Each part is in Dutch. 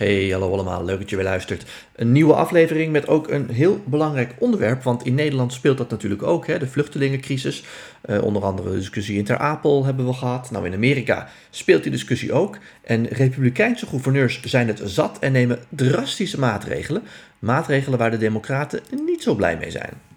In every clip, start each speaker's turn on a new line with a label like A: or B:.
A: Hey, hallo allemaal, leuk dat je weer luistert. Een nieuwe aflevering met ook een heel belangrijk onderwerp, want in Nederland speelt dat natuurlijk ook, hè, de vluchtelingencrisis. Uh, onder andere de discussie in Ter Apel hebben we gehad. Nou, in Amerika speelt die discussie ook. En republikeinse gouverneurs zijn het zat en nemen drastische maatregelen. Maatregelen waar de democraten niet zo blij mee zijn.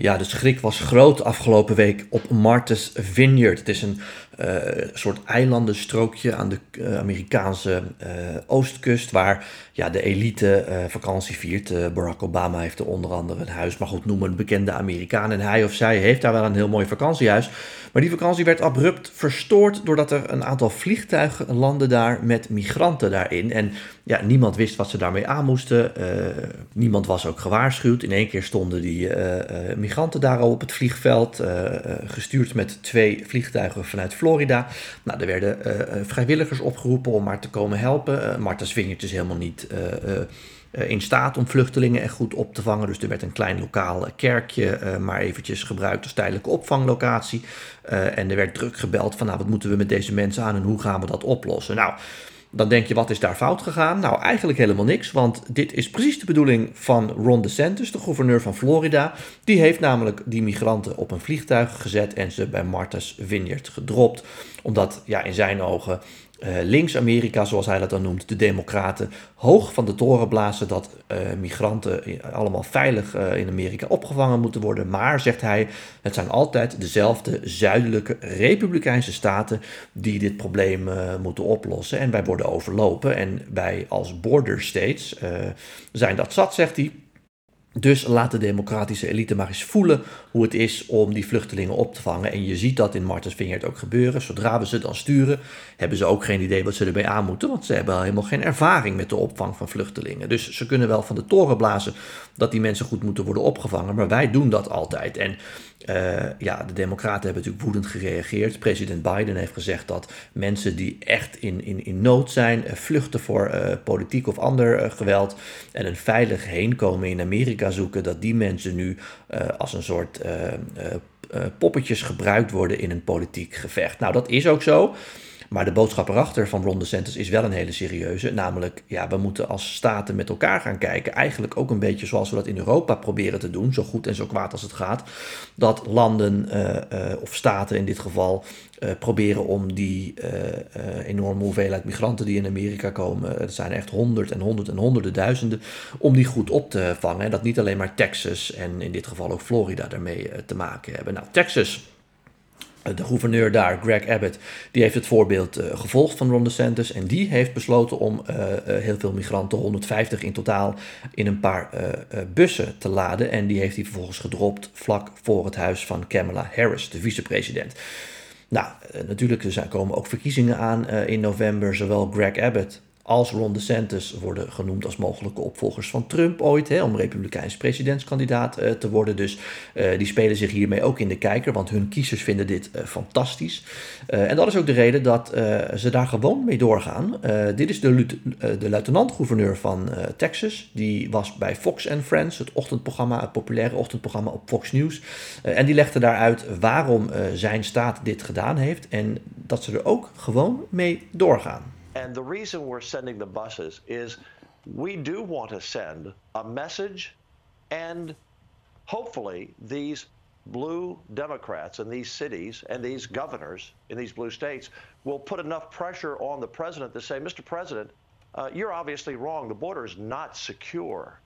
A: Ja, de schrik was groot afgelopen week op Martha's Vineyard. Het is een uh, soort eilandenstrookje aan de uh, Amerikaanse uh, oostkust, waar ja, de elite vakantie viert. Barack Obama heeft er onder andere een huis, maar goed, noem een bekende Amerikaan. En hij of zij heeft daar wel een heel mooi vakantiehuis. Maar die vakantie werd abrupt verstoord doordat er een aantal vliegtuigen landden daar met migranten daarin. En ja, niemand wist wat ze daarmee aan moesten. niemand was ook gewaarschuwd. In één keer stonden die migranten daar al op het vliegveld, gestuurd met twee vliegtuigen vanuit Florida. Nou, er werden vrijwilligers opgeroepen om maar te komen helpen. Vineyard is helemaal niet in staat om vluchtelingen echt goed op te vangen. Dus er werd een klein lokaal kerkje maar eventjes gebruikt als tijdelijke opvanglocatie. en er werd druk gebeld van nou, wat moeten we met deze mensen aan en hoe gaan we dat oplossen? Nou, dan denk je, wat is daar fout gegaan? Nou, eigenlijk helemaal niks, want dit is precies de bedoeling van Ron DeSantis, de gouverneur van Florida. Die heeft namelijk die migranten op een vliegtuig gezet en ze bij Martha's Vineyard gedropt. Omdat, ja, in zijn ogen links-Amerika, zoals hij dat dan noemt, de Democraten, hoog van de toren blazen dat uh, migranten allemaal veilig uh, in Amerika opgevangen moeten worden. Maar, zegt hij, het zijn altijd dezelfde zuidelijke republikeinse staten die dit probleem moeten oplossen. En wij worden overlopen. En wij als border states zijn dat zat, zegt hij. Dus laat de democratische elite maar eens voelen hoe het is om die vluchtelingen op te vangen. En je ziet dat in Martens Vineyard ook gebeuren. Zodra we ze dan sturen, hebben ze ook geen idee wat ze ermee aan moeten. Want ze hebben helemaal geen ervaring met de opvang van vluchtelingen. Dus ze kunnen wel van de toren blazen dat die mensen goed moeten worden opgevangen. Maar wij doen dat altijd. En uh, ja, de Democraten hebben natuurlijk woedend gereageerd. President Biden heeft gezegd dat mensen die echt in, in, in nood zijn, uh, vluchten voor uh, politiek of ander geweld en een veilig heenkomen in Amerika zoeken, dat die mensen nu als een soort poppetjes gebruikt worden in een politiek gevecht. Nou, dat is ook zo. Maar de boodschap erachter van Ron DeSantis is wel een hele serieuze. Namelijk, ja, we moeten als staten met elkaar gaan kijken. Eigenlijk ook een beetje zoals we dat in Europa proberen te doen. Zo goed en zo kwaad als het gaat. Dat landen uh, uh, of staten in dit geval uh, proberen om die enorme hoeveelheid migranten die in Amerika komen. Het zijn echt honderd en honderd en honderden duizenden. Om die goed op te vangen. En dat niet alleen maar Texas en in dit geval ook Florida daarmee te maken hebben. Nou, Texas de gouverneur daar, Greg Abbott, die heeft het voorbeeld uh, gevolgd van Ron DeSantis. En die heeft besloten om uh, uh, heel veel migranten, 150 in totaal, in een paar bussen te laden. En die heeft hij vervolgens gedropt vlak voor het huis van Kamala Harris, de vicepresident. Nou, natuurlijk, er komen ook verkiezingen aan in november. Zowel Greg Abbott als Ron DeSantis worden genoemd als mogelijke opvolgers van Trump ooit, hè, om republikeins presidentskandidaat uh, te worden. Dus uh, die spelen zich hiermee ook in de kijker, want hun kiezers vinden dit uh, fantastisch. en dat is ook de reden dat ze daar gewoon mee doorgaan. dit is de, de luitenant-gouverneur van Texas. Die was bij Fox and Friends, het ochtendprogramma, het populaire ochtendprogramma op Fox News. en die legde daaruit waarom zijn staat dit gedaan heeft en dat ze er ook gewoon mee doorgaan.
B: And the reason we're sending the buses is we do want to send a message and hopefully these blue Democrats in these cities and these governors in these blue states will put enough pressure on the president to say, Mr. President, uh, you're obviously wrong. The border is not secure.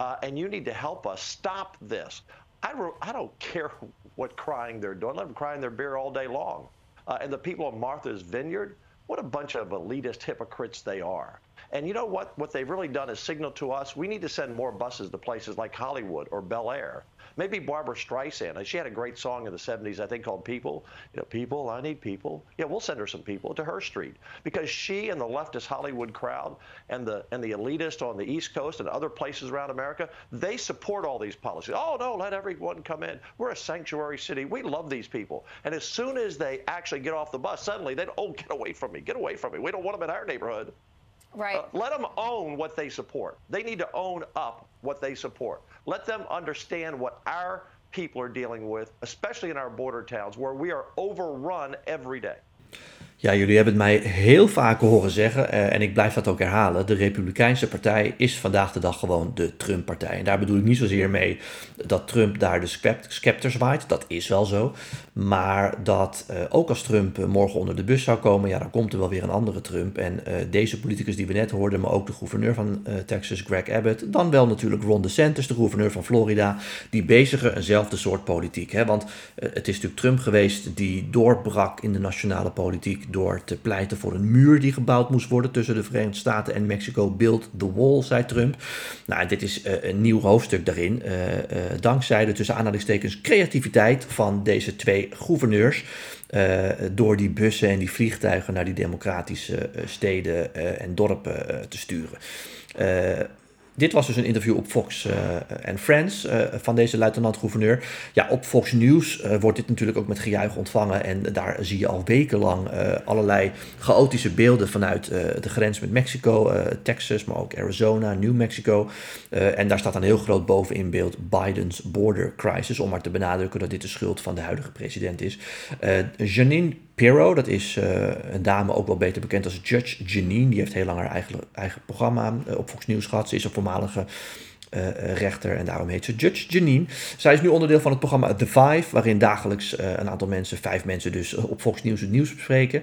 B: Uh, and you need to help us stop this. I, I don't care what crying they're doing. Let them cry in their beer all day long. Uh, and the people of Martha's Vineyard, what a bunch of elitist hypocrites they are. And you know what? What they've really done is signal to us we need to send more buses to places like Hollywood or Bel Air Maybe Barbara Streisand. She had a great song in the 70s, I think, called People. You know, People, I Need People. Yeah, we'll send her some people to her street because she and the leftist Hollywood crowd and the and the elitist on the East Coast and other places around America, they support all these policies. Oh no, let everyone come in. We're a sanctuary city. We love these people. And as soon as they actually get off the bus, suddenly they oh get away from me, get away from me. We don't want them in our neighborhood.
C: Right. Uh,
B: let them own what they support. They need to own up what they support. Let them understand what our people are dealing with, especially in our border towns where we are overrun every day.
A: Ja, jullie hebben het mij heel vaak horen zeggen, uh, en ik blijf dat ook herhalen. De Republikeinse Partij is vandaag de dag gewoon de Trump-partij. En daar bedoel ik niet zozeer mee dat Trump daar de scepter zwaait. Dat is wel zo. Maar dat uh, ook als Trump morgen onder de bus zou komen, ja, dan komt er wel weer een andere Trump. En deze politicus die we net hoorden, maar ook de gouverneur van Texas, Greg Abbott, dan wel natuurlijk Ron DeSantis, de gouverneur van Florida, die bezigen eenzelfde soort politiek. Hè? Want het is natuurlijk Trump geweest die doorbrak in de nationale politiek door te pleiten voor een muur die gebouwd moest worden tussen de Verenigde Staten en Mexico. Build the wall, zei Trump. Nou, dit is uh, een nieuw hoofdstuk daarin. Uh, uh, dankzij de tussen aanhalingstekens creativiteit van deze twee gouverneurs. door die bussen en die vliegtuigen naar die democratische steden en dorpen te sturen. Dit was dus een interview op Fox and Friends uh, van deze luitenant-gouverneur. Ja, op Fox News uh, wordt dit natuurlijk ook met gejuich ontvangen. En daar zie je al wekenlang allerlei chaotische beelden vanuit de grens met Mexico, Texas, maar ook Arizona, New Mexico. en daar staat dan heel groot bovenin beeld Biden's border crisis. Om maar te benadrukken dat dit de schuld van de huidige president is. Janine Pirro, dat is uh, een dame ook wel beter bekend als Judge Janine. Die heeft heel lang haar eigen, programma uh, op Fox News gehad. Ze is een voormalige uh, rechter en daarom heet ze Judge Janine. Zij is nu onderdeel van het programma The Five, waarin dagelijks een aantal mensen, vijf mensen dus, op Fox News het nieuws bespreken.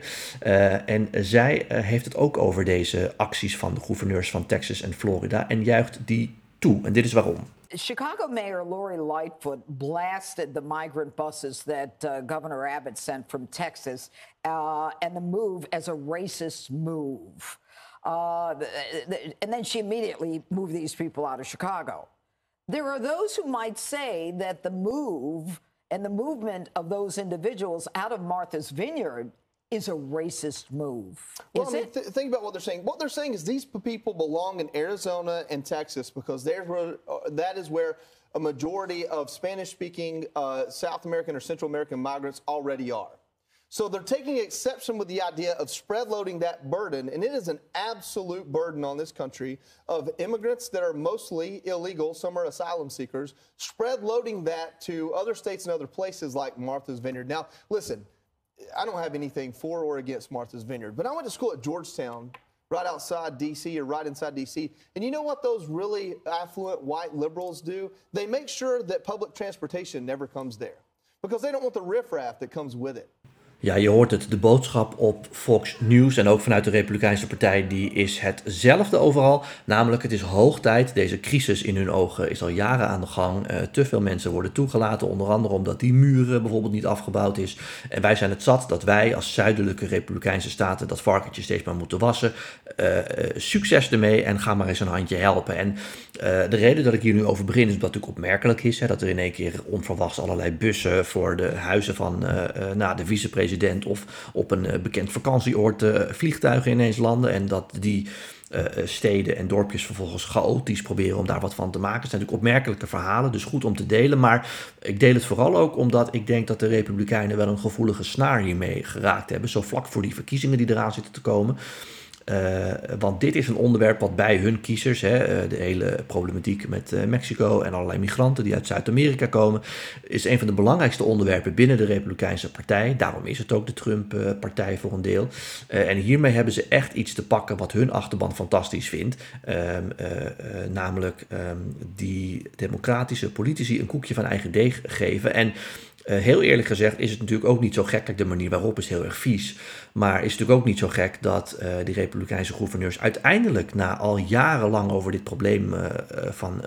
A: en zij heeft het ook over deze acties van de gouverneurs van Texas en Florida en juicht die toe. En dit is waarom.
C: Chicago Mayor Lori Lightfoot blasted the migrant buses that uh, Governor Abbott sent from Texas uh, and the move as a racist move. Uh, and then she immediately moved these people out of Chicago. There are those who might say that the move and the movement of those individuals out of Martha's Vineyard is a racist move.
D: Well, I mean, th- think about what they're saying. What they're saying is these people belong in Arizona and Texas because there's where, uh, that is where a majority of Spanish-speaking uh, South American or Central American migrants already are. So they're taking exception with the idea of spread loading that burden, and it is an absolute burden on this country of immigrants that are mostly illegal, some are asylum seekers, spread loading that to other states and other places like Martha's Vineyard. Now, listen, I don't have anything for or against Martha's Vineyard, but I went to school at Georgetown, right outside D.C. or right inside D.C. And you know what those really affluent white liberals do? They make sure that public transportation never comes there because they don't want the riffraff that comes with it.
A: Ja, je hoort het. De boodschap op Fox News en ook vanuit de Republikeinse Partij, die is hetzelfde overal. Namelijk, het is hoog tijd. Deze crisis in hun ogen is al jaren aan de gang. Uh, te veel mensen worden toegelaten, onder andere omdat die muren bijvoorbeeld niet afgebouwd is. En wij zijn het zat dat wij als zuidelijke Republikeinse staten dat varkentje steeds maar moeten wassen. Uh, succes ermee en ga maar eens een handje helpen. En de reden dat ik hier nu over begin is dat het natuurlijk opmerkelijk is. Dat er in één keer onverwachts allerlei bussen voor de huizen van nou, de vicepresident of op een eh, bekend vakantieoord eh, vliegtuigen ineens landen. En dat die uh, steden en dorpjes vervolgens chaotisch proberen om daar wat van te maken. Het zijn natuurlijk opmerkelijke verhalen, dus goed om te delen. Maar ik deel het vooral ook omdat ik denk dat de Republikeinen wel een gevoelige snaar hiermee geraakt hebben. Zo vlak voor die verkiezingen die eraan zitten te komen. Uh, want dit is een onderwerp wat bij hun kiezers, hè, uh, de hele problematiek met uh, Mexico en allerlei migranten die uit Zuid-Amerika komen, is een van de belangrijkste onderwerpen binnen de Republikeinse Partij. Daarom is het ook de Trump-partij voor een deel. en hiermee hebben ze echt iets te pakken wat hun achterban fantastisch vindt. Um, namelijk um, die democratische politici een koekje van eigen deeg geven. En uh, heel eerlijk gezegd is het natuurlijk ook niet zo gek. Kijk, de manier waarop is heel erg vies. Maar is het natuurlijk ook niet zo gek dat uh, die Republikeinse gouverneurs uiteindelijk, na al jarenlang over dit probleem uh, van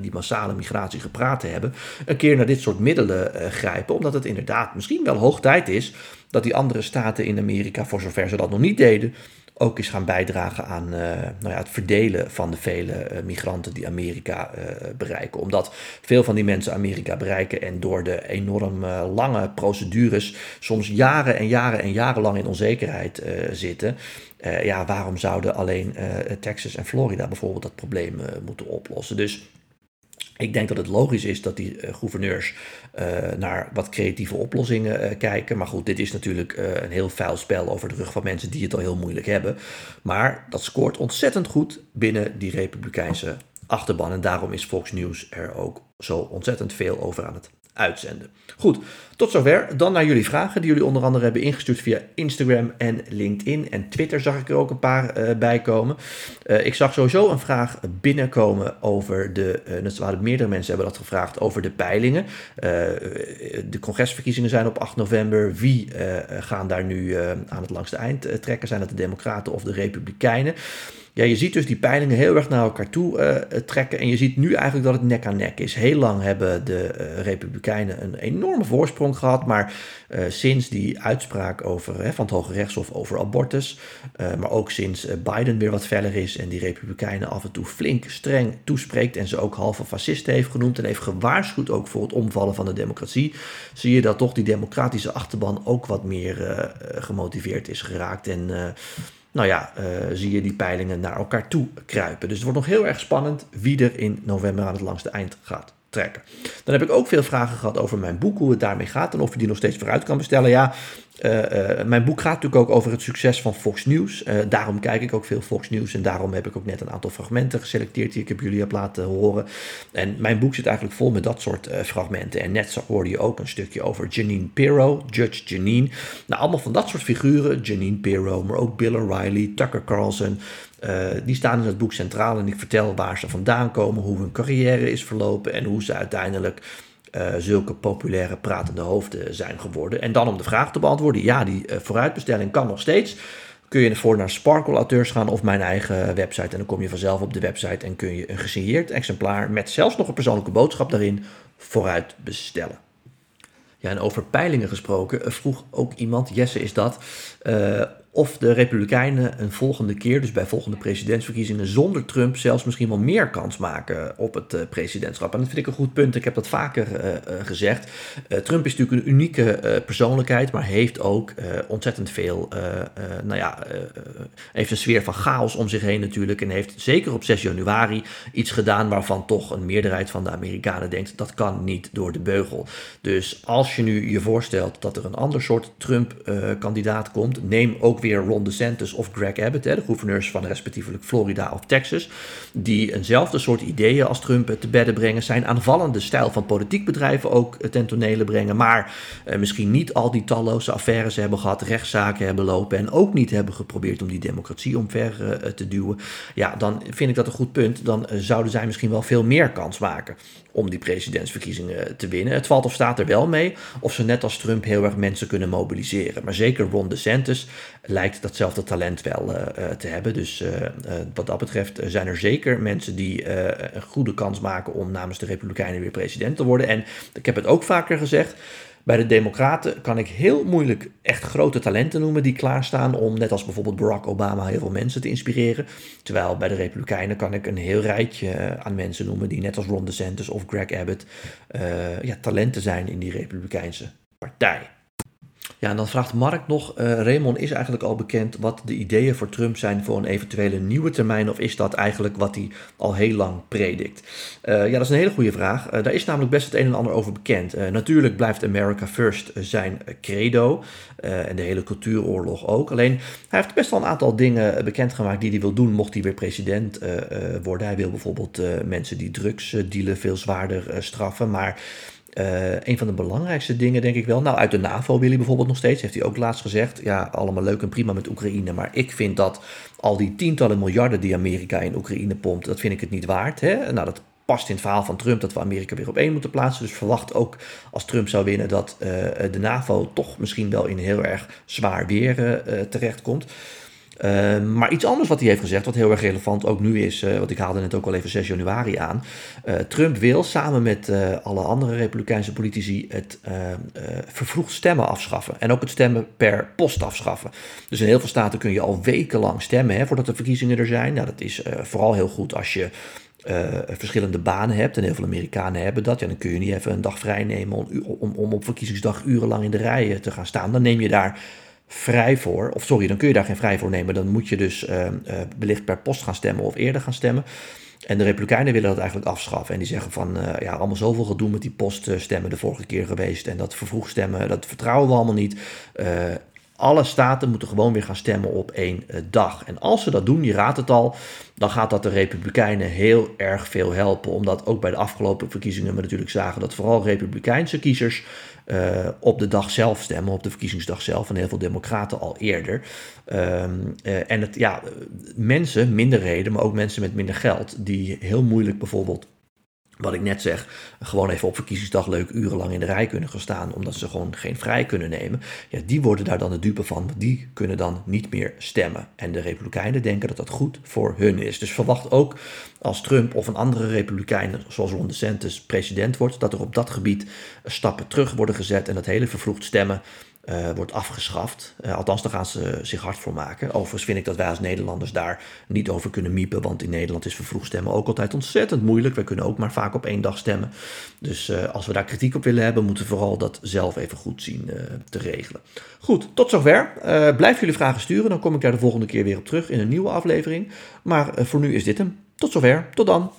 A: die massale migratie gepraat hebben, een keer naar dit soort middelen grijpen. Omdat het inderdaad misschien wel hoog tijd is dat die andere staten in Amerika, voor zover ze dat nog niet deden, ook eens gaan bijdragen aan uh, nou ja, het verdelen van de vele uh, migranten die Amerika uh, bereiken. Omdat veel van die mensen Amerika bereiken en door de enorm lange procedures soms jaren en jaren en jarenlang in onzekerheid zitten. ja, waarom zouden alleen Texas en Florida bijvoorbeeld dat probleem moeten oplossen? Dus ik denk dat het logisch is dat die uh, gouverneurs uh, naar wat creatieve oplossingen uh, kijken. Maar goed, dit is natuurlijk een heel vuil spel over de rug van mensen die het al heel moeilijk hebben. Maar dat scoort ontzettend goed binnen die Republikeinse achterban. En daarom is Fox News er ook zo ontzettend veel over aan het uitzenden. Goed, tot zover. Dan naar jullie vragen die jullie onder andere hebben ingestuurd via Instagram en LinkedIn. En Twitter zag ik er ook een paar uh, bij komen. Uh, ik zag sowieso een vraag binnenkomen over de, uh, meerdere mensen hebben dat gevraagd, over de peilingen. de congresverkiezingen zijn op 8 november. Wie gaan daar nu aan het langste eind trekken? Zijn het de Democraten of de Republikeinen? Ja, je ziet dus die peilingen heel erg naar elkaar toe uh, trekken. En je ziet nu eigenlijk dat het nek aan nek is. Heel lang hebben de uh, Republikeinen een enorme voorsprong gehad. Maar uh, sinds die uitspraak over, van het Hoge Rechtshof over abortus. maar ook sinds Biden weer wat feller is. En die Republikeinen af en toe flink streng toespreekt. En ze ook halve fascisten heeft genoemd. En heeft gewaarschuwd ook voor het omvallen van de democratie. Zie je dat toch die democratische achterban ook wat meer gemotiveerd is geraakt. En nou ja, uh, zie je die peilingen naar elkaar toe kruipen. Dus het wordt nog heel erg spannend wie er in november aan het langste eind gaat Dan heb ik ook veel vragen gehad over mijn boek, hoe het daarmee gaat en of je die nog steeds vooruit kan bestellen. Ja, uh, uh, mijn boek gaat natuurlijk ook over het succes van Fox News. Uh, daarom kijk ik ook veel Fox News en daarom heb ik ook net een aantal fragmenten geselecteerd die ik heb jullie heb laten horen. En mijn boek zit eigenlijk vol met dat soort fragmenten. En net hoorde je ook een stukje over Janine Pirro, Judge Janine. Nou, allemaal van dat soort figuren. Janine Pirro, maar ook Bill O'Reilly, Tucker Carlson. Die staan in het boek centraal en ik vertel waar ze vandaan komen, hoe hun carrière is verlopen en hoe ze uiteindelijk uh, zulke populaire pratende hoofden zijn geworden. En dan om de vraag te beantwoorden, ja, die uh, vooruitbestelling kan nog steeds. Kun je ervoor naar Sparkle Auteurs gaan of mijn eigen website. En dan kom je vanzelf op de website en kun je een gesigneerd exemplaar met zelfs nog een persoonlijke boodschap daarin vooruit bestellen. Ja, en over peilingen gesproken, vroeg ook iemand, Jesse is dat, of de Republikeinen een volgende keer, dus bij volgende presidentsverkiezingen, zonder Trump zelfs misschien wel meer kans maken op het uh, presidentschap. En dat vind ik een goed punt. Ik heb dat vaker uh, uh, gezegd. Trump is natuurlijk een unieke persoonlijkheid, maar heeft ook ontzettend veel, nou ja, heeft een sfeer van chaos om zich heen natuurlijk. En heeft zeker op 6 januari iets gedaan waarvan toch een meerderheid van de Amerikanen denkt dat kan niet door de beugel. Dus als je nu je voorstelt dat er een ander soort Trump-kandidaat komt, neem ook weer Ron DeSantis of Greg Abbott, hè, de gouverneurs van respectievelijk Florida of Texas, die eenzelfde soort ideeën als Trump te bedden brengen, zijn aanvallende stijl van politiek bedrijven ook ten tonele brengen, maar eh, misschien niet al die talloze affaires hebben gehad, rechtszaken hebben lopen en ook niet hebben geprobeerd om die democratie omver uh, te duwen, ja, dan vind ik dat een goed punt. Dan uh, zouden zij misschien wel veel meer kans maken om die presidentsverkiezingen te winnen. Het valt of staat er wel mee of ze net als Trump heel erg mensen kunnen mobiliseren. Maar zeker Ron DeSantis lijkt datzelfde talent wel uh, te hebben. Dus uh, wat dat betreft zijn er zeker mensen die een goede kans maken om namens de Republikeinen weer president te worden. En ik heb het ook vaker gezegd. Bij de Democraten kan ik heel moeilijk echt grote talenten noemen die klaarstaan om, net als bijvoorbeeld Barack Obama, heel veel mensen te inspireren. Terwijl bij de Republikeinen kan ik een heel rijtje aan mensen noemen die, net als Ron DeSantis of Greg Abbott, ja, talenten zijn in die Republikeinse partij. Ja, en dan vraagt Mark nog, uh, Raymond, is eigenlijk al bekend wat de ideeën voor Trump zijn voor een eventuele nieuwe termijn? Of is dat eigenlijk wat hij al heel lang predikt? Uh, ja, dat is een hele goede vraag. Uh, daar is namelijk best het een en ander over bekend. natuurlijk blijft America First zijn credo en de hele cultuuroorlog ook. Alleen, hij heeft best wel een aantal dingen bekendgemaakt die hij wil doen mocht hij weer president worden. Hij wil bijvoorbeeld mensen die drugs dealen veel zwaarder straffen, maar... Uh, een van de belangrijkste dingen denk ik wel. Nou, uit de NAVO wil hij bijvoorbeeld nog steeds, heeft hij ook laatst gezegd. Ja, allemaal leuk en prima met Oekraïne. Maar ik vind dat al die tientallen miljarden die Amerika in Oekraïne pompt, dat vind ik het niet waard. Hè? Nou, dat past in het verhaal van Trump dat we Amerika weer op één moeten plaatsen. Dus verwacht ook als Trump zou winnen dat uh, de NAVO toch misschien wel in heel erg zwaar weer uh, terechtkomt. Uh, maar iets anders wat hij heeft gezegd, wat heel erg relevant ook nu is, uh, want ik haalde net ook al even 6 januari aan. Uh, Trump wil samen met alle andere Republikeinse politici het vervroegd stemmen afschaffen. En ook het stemmen per post afschaffen. Dus in heel veel staten kun je al wekenlang stemmen hè, voordat de verkiezingen er zijn. Nou, dat is vooral heel goed als je verschillende banen hebt. En heel veel Amerikanen hebben dat. Ja, dan kun je niet even een dag vrij nemen om, om, om op verkiezingsdag urenlang in de rij te gaan staan. Dan neem je daar vrij voor. Of sorry, dan kun je daar geen vrij voor nemen. Dan moet je dus uh, wellicht per post gaan stemmen of eerder gaan stemmen. En de Republikeinen willen dat eigenlijk afschaffen. En die zeggen van, uh, ja, allemaal zoveel gedoe met die poststemmen de vorige keer geweest. En dat vervroeg stemmen, dat vertrouwen we allemaal niet. Alle staten moeten gewoon weer gaan stemmen op één eh, dag. En als ze dat doen, je raadt het al, dan gaat dat de Republikeinen heel erg veel helpen. Omdat ook bij de afgelopen verkiezingen we natuurlijk zagen dat vooral Republikeinse kiezers uh, op de dag zelf stemmen, op de verkiezingsdag zelf, en heel veel Democraten al eerder. Um, uh, en het, ja, mensen, minderheden, maar ook mensen met minder geld, die heel moeilijk bijvoorbeeld wat ik net zeg, gewoon even op verkiezingsdag leuk urenlang in de rij kunnen gaan staan, omdat ze gewoon geen vrij kunnen nemen. Ja, die worden daar dan de dupe van, die kunnen dan niet meer stemmen. En de Republikeinen denken dat dat goed voor hun is. Dus verwacht ook als Trump of een andere Republikein, zoals Ron DeSantis, president wordt, dat er op dat gebied stappen terug worden gezet en dat hele vervroegd stemmen uh, wordt afgeschaft. Uh, althans, daar gaan ze zich hard voor maken. Overigens vind ik dat wij als Nederlanders daar niet over kunnen miepen. Want in Nederland is vervroegd stemmen ook altijd ontzettend moeilijk. We kunnen ook maar vaak op één dag stemmen. Dus uh, als we daar kritiek op willen hebben, moeten we vooral dat zelf even goed zien te regelen. Goed, tot zover. blijf jullie vragen sturen. Dan kom ik daar de volgende keer weer op terug in een nieuwe aflevering. Maar voor nu is dit hem. Tot zover. Tot dan.